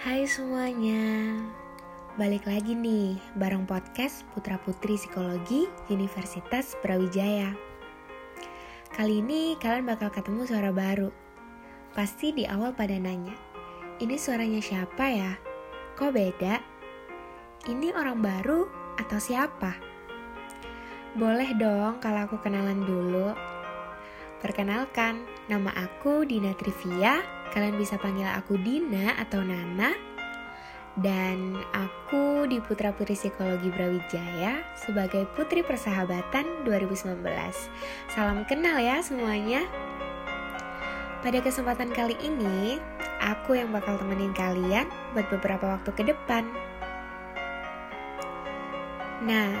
Hai semuanya, balik lagi nih bareng podcast Putra Putri Psikologi Universitas Brawijaya. Kali ini kalian bakal ketemu suara baru. Pasti di awal pada nanya, ini suaranya siapa ya? Kok beda? Ini orang baru atau siapa? Boleh dong kalau aku kenalan dulu. Perkenalkan, nama aku Dina Trivia. Kalian bisa panggil aku Dina atau Nana. Dan aku di Putra Putri Psikologi Brawijaya sebagai Putri Persahabatan 2019. Salam kenal ya semuanya. Pada kesempatan kali ini, aku yang bakal temenin kalian buat beberapa waktu ke depan. Nah,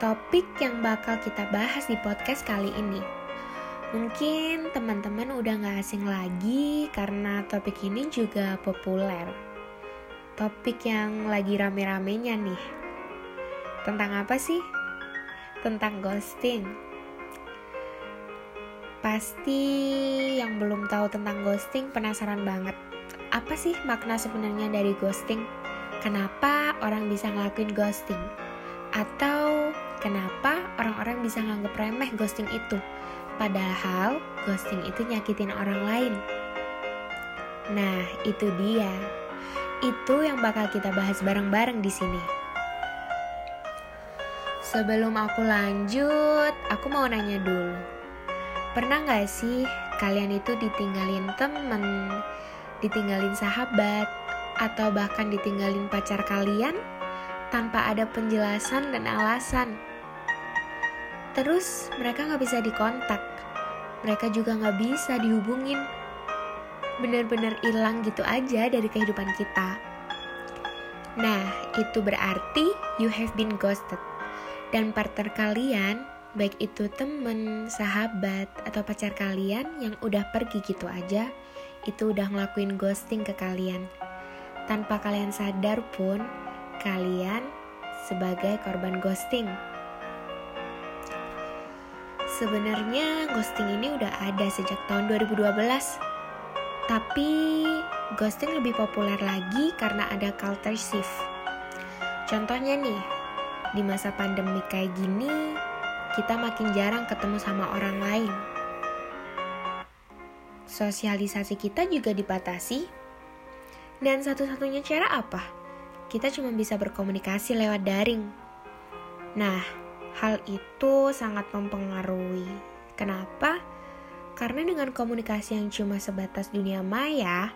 topik yang bakal kita bahas di podcast kali ini Mungkin teman-teman udah gak asing lagi karena topik ini juga populer. Topik yang lagi rame-ramenya nih. Tentang apa sih? Tentang ghosting. Pasti yang belum tahu tentang ghosting penasaran banget. Apa sih makna sebenarnya dari ghosting? Kenapa orang bisa ngelakuin ghosting? Atau kenapa orang-orang bisa nganggep remeh ghosting itu? Padahal ghosting itu nyakitin orang lain. Nah, itu dia. Itu yang bakal kita bahas bareng-bareng di sini. Sebelum aku lanjut, aku mau nanya dulu. Pernah gak sih kalian itu ditinggalin temen, ditinggalin sahabat, atau bahkan ditinggalin pacar kalian tanpa ada penjelasan dan alasan? Terus mereka gak bisa dikontak, mereka juga gak bisa dihubungin. Bener-bener hilang gitu aja dari kehidupan kita. Nah, itu berarti you have been ghosted. Dan partner kalian, baik itu temen, sahabat, atau pacar kalian yang udah pergi gitu aja, itu udah ngelakuin ghosting ke kalian. Tanpa kalian sadar pun, kalian sebagai korban ghosting. Sebenarnya ghosting ini udah ada sejak tahun 2012. Tapi ghosting lebih populer lagi karena ada culture shift. Contohnya nih, di masa pandemi kayak gini, kita makin jarang ketemu sama orang lain. Sosialisasi kita juga dibatasi. Dan satu-satunya cara apa? Kita cuma bisa berkomunikasi lewat daring. Nah, Hal itu sangat mempengaruhi. Kenapa? Karena dengan komunikasi yang cuma sebatas dunia maya,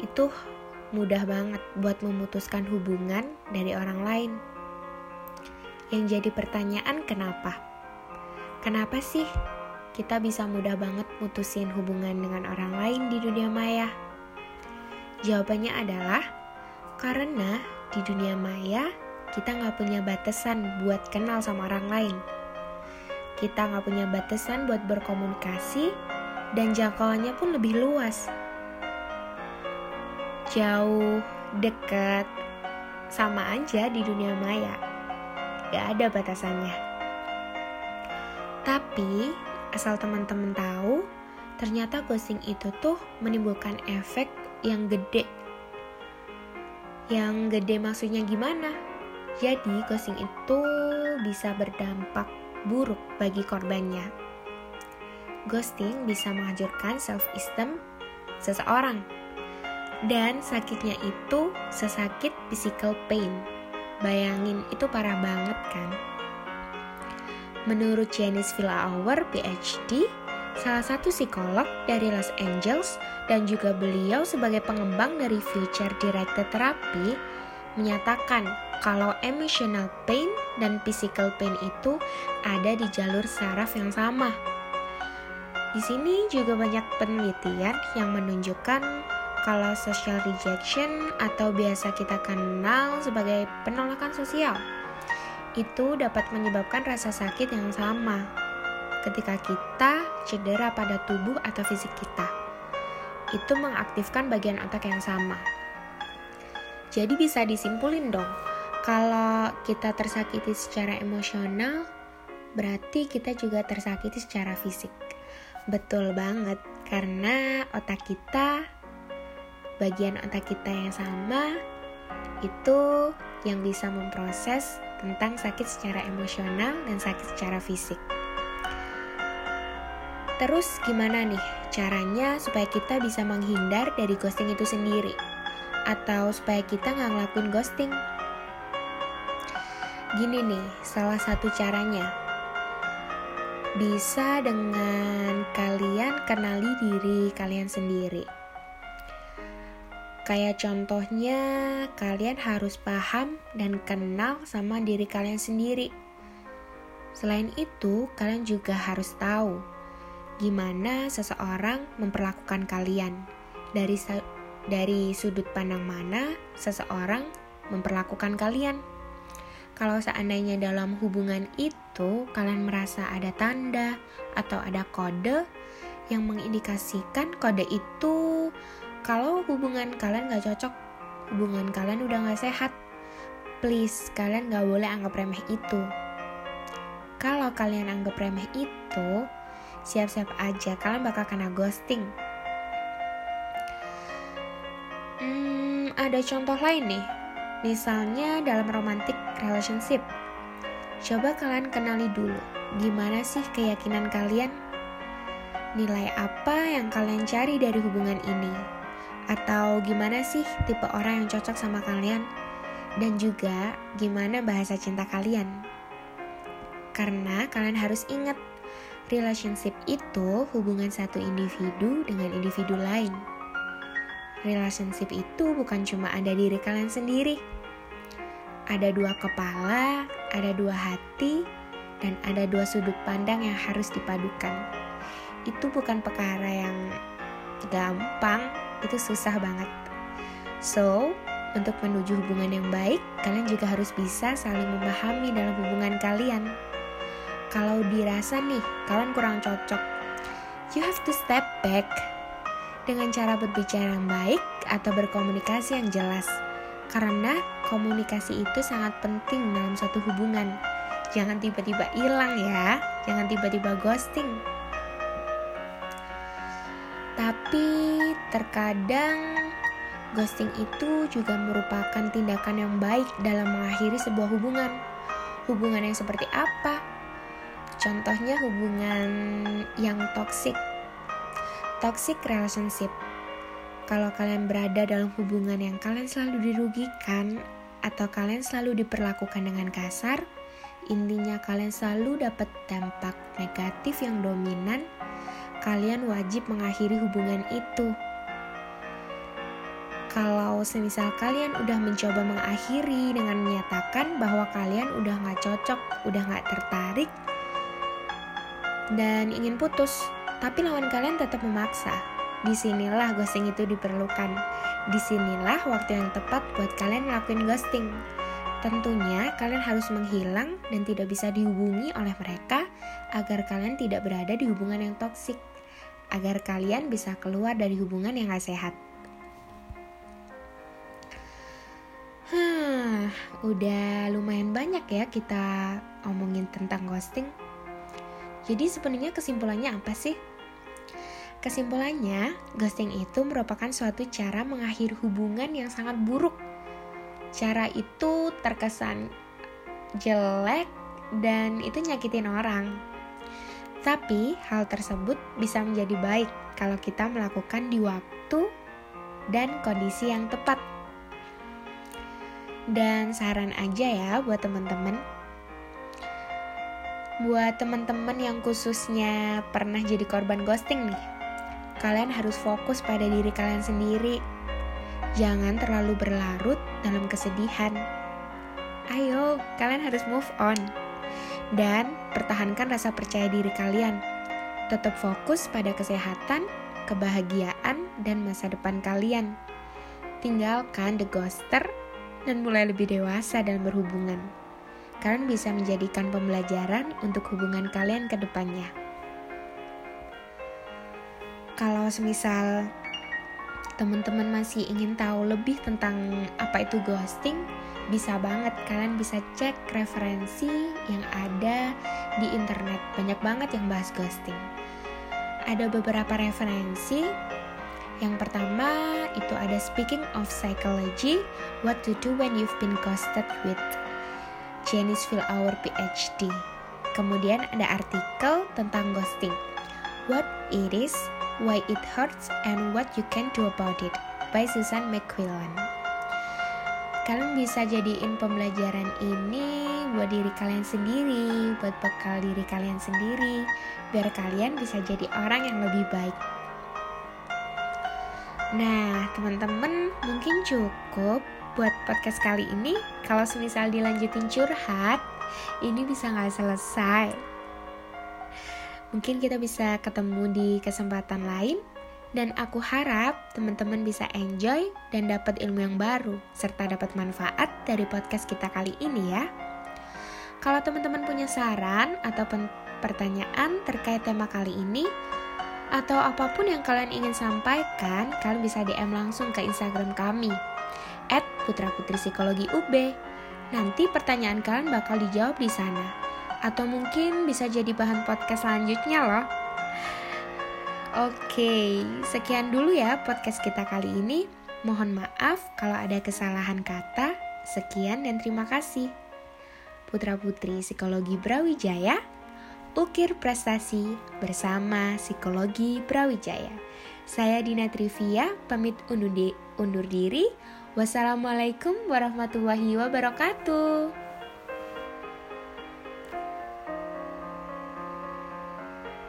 itu mudah banget buat memutuskan hubungan dari orang lain. Yang jadi pertanyaan kenapa? Kenapa sih kita bisa mudah banget mutusin hubungan dengan orang lain di dunia maya? Jawabannya adalah karena di dunia maya kita nggak punya batasan buat kenal sama orang lain. Kita nggak punya batasan buat berkomunikasi dan jangkauannya pun lebih luas. Jauh, dekat, sama aja di dunia maya. Gak ada batasannya. Tapi, asal teman-teman tahu, ternyata ghosting itu tuh menimbulkan efek yang gede. Yang gede maksudnya gimana? Jadi, ghosting itu bisa berdampak buruk bagi korbannya. Ghosting bisa menghancurkan self-esteem seseorang. Dan sakitnya itu sesakit physical pain. Bayangin, itu parah banget kan? Menurut Janice Villahour, PhD, salah satu psikolog dari Los Angeles dan juga beliau sebagai pengembang dari Future Directed Therapy, menyatakan kalau emotional pain dan physical pain itu ada di jalur saraf yang sama. Di sini juga banyak penelitian yang menunjukkan kalau social rejection atau biasa kita kenal sebagai penolakan sosial itu dapat menyebabkan rasa sakit yang sama ketika kita cedera pada tubuh atau fisik kita. Itu mengaktifkan bagian otak yang sama. Jadi bisa disimpulin dong, kalau kita tersakiti secara emosional, berarti kita juga tersakiti secara fisik. Betul banget, karena otak kita bagian otak kita yang sama itu yang bisa memproses tentang sakit secara emosional dan sakit secara fisik. Terus gimana nih caranya supaya kita bisa menghindar dari ghosting itu sendiri? Atau supaya kita nggak ngelakuin ghosting? Gini nih, salah satu caranya. Bisa dengan kalian kenali diri kalian sendiri. Kayak contohnya, kalian harus paham dan kenal sama diri kalian sendiri. Selain itu, kalian juga harus tahu gimana seseorang memperlakukan kalian. Dari dari sudut pandang mana seseorang memperlakukan kalian. Kalau seandainya dalam hubungan itu kalian merasa ada tanda atau ada kode yang mengindikasikan kode itu kalau hubungan kalian gak cocok, hubungan kalian udah gak sehat, please kalian gak boleh anggap remeh itu. Kalau kalian anggap remeh itu, siap-siap aja kalian bakal kena ghosting. Hmm, ada contoh lain nih, misalnya dalam romantic relationship. Coba kalian kenali dulu, gimana sih keyakinan kalian? Nilai apa yang kalian cari dari hubungan ini? Atau gimana sih tipe orang yang cocok sama kalian? Dan juga gimana bahasa cinta kalian? Karena kalian harus ingat, relationship itu hubungan satu individu dengan individu lain. Relationship itu bukan cuma ada diri kalian sendiri. Ada dua kepala, ada dua hati, dan ada dua sudut pandang yang harus dipadukan. Itu bukan perkara yang gampang, itu susah banget. So, untuk menuju hubungan yang baik, kalian juga harus bisa saling memahami dalam hubungan kalian. Kalau dirasa nih, kalian kurang cocok, you have to step back dengan cara berbicara yang baik atau berkomunikasi yang jelas. Karena komunikasi itu sangat penting dalam suatu hubungan. Jangan tiba-tiba hilang ya, jangan tiba-tiba ghosting. Tapi terkadang ghosting itu juga merupakan tindakan yang baik dalam mengakhiri sebuah hubungan. Hubungan yang seperti apa? Contohnya hubungan yang toxic. Toxic relationship. Kalau kalian berada dalam hubungan yang kalian selalu dirugikan atau kalian selalu diperlakukan dengan kasar, intinya kalian selalu dapat dampak negatif yang dominan kalian wajib mengakhiri hubungan itu. Kalau semisal kalian udah mencoba mengakhiri dengan menyatakan bahwa kalian udah gak cocok, udah gak tertarik, dan ingin putus, tapi lawan kalian tetap memaksa. Di sinilah ghosting itu diperlukan. Di sinilah waktu yang tepat buat kalian ngelakuin ghosting. Tentunya kalian harus menghilang dan tidak bisa dihubungi oleh mereka agar kalian tidak berada di hubungan yang toksik agar kalian bisa keluar dari hubungan yang gak sehat. Hah, udah lumayan banyak ya kita omongin tentang ghosting. Jadi sebenarnya kesimpulannya apa sih? Kesimpulannya, ghosting itu merupakan suatu cara mengakhiri hubungan yang sangat buruk. Cara itu terkesan jelek dan itu nyakitin orang. Tapi hal tersebut bisa menjadi baik kalau kita melakukan di waktu dan kondisi yang tepat. Dan saran aja ya buat teman-teman. Buat teman-teman yang khususnya pernah jadi korban ghosting nih. Kalian harus fokus pada diri kalian sendiri. Jangan terlalu berlarut dalam kesedihan. Ayo, kalian harus move on dan pertahankan rasa percaya diri kalian. Tetap fokus pada kesehatan, kebahagiaan, dan masa depan kalian. Tinggalkan the ghoster dan mulai lebih dewasa dalam berhubungan. Kalian bisa menjadikan pembelajaran untuk hubungan kalian ke depannya. Kalau semisal teman-teman masih ingin tahu lebih tentang apa itu ghosting, bisa banget. Kalian bisa cek referensi yang ada di internet. Banyak banget yang bahas ghosting. Ada beberapa referensi. Yang pertama itu ada speaking of psychology, what to do when you've been ghosted with Janice Our PhD. Kemudian ada artikel tentang ghosting, what it is, why it hurts, and what you can do about it by Susan McQuillan. Kalian bisa jadiin pembelajaran ini buat diri kalian sendiri, buat bekal diri kalian sendiri, biar kalian bisa jadi orang yang lebih baik. Nah, teman-teman mungkin cukup buat podcast kali ini. Kalau semisal dilanjutin curhat, ini bisa nggak selesai. Mungkin kita bisa ketemu di kesempatan lain. Dan aku harap teman-teman bisa enjoy dan dapat ilmu yang baru, serta dapat manfaat dari podcast kita kali ini ya. Kalau teman-teman punya saran atau pertanyaan terkait tema kali ini, atau apa pun yang kalian ingin sampaikan, kalian bisa DM langsung ke Instagram kami at Putra Putri Psikologi UB. Nanti pertanyaan kalian bakal dijawab di sana. Atau mungkin bisa jadi bahan podcast selanjutnya loh. Oke, sekian dulu ya podcast kita kali ini. Mohon maaf kalau ada kesalahan kata. Sekian dan terima kasih. Putra Putri Psikologi Brawijaya Ukir Prestasi bersama Psikologi Brawijaya. Saya Dina Trivia, pamit undur, undur diri. Wassalamualaikum warahmatullahi wabarakatuh.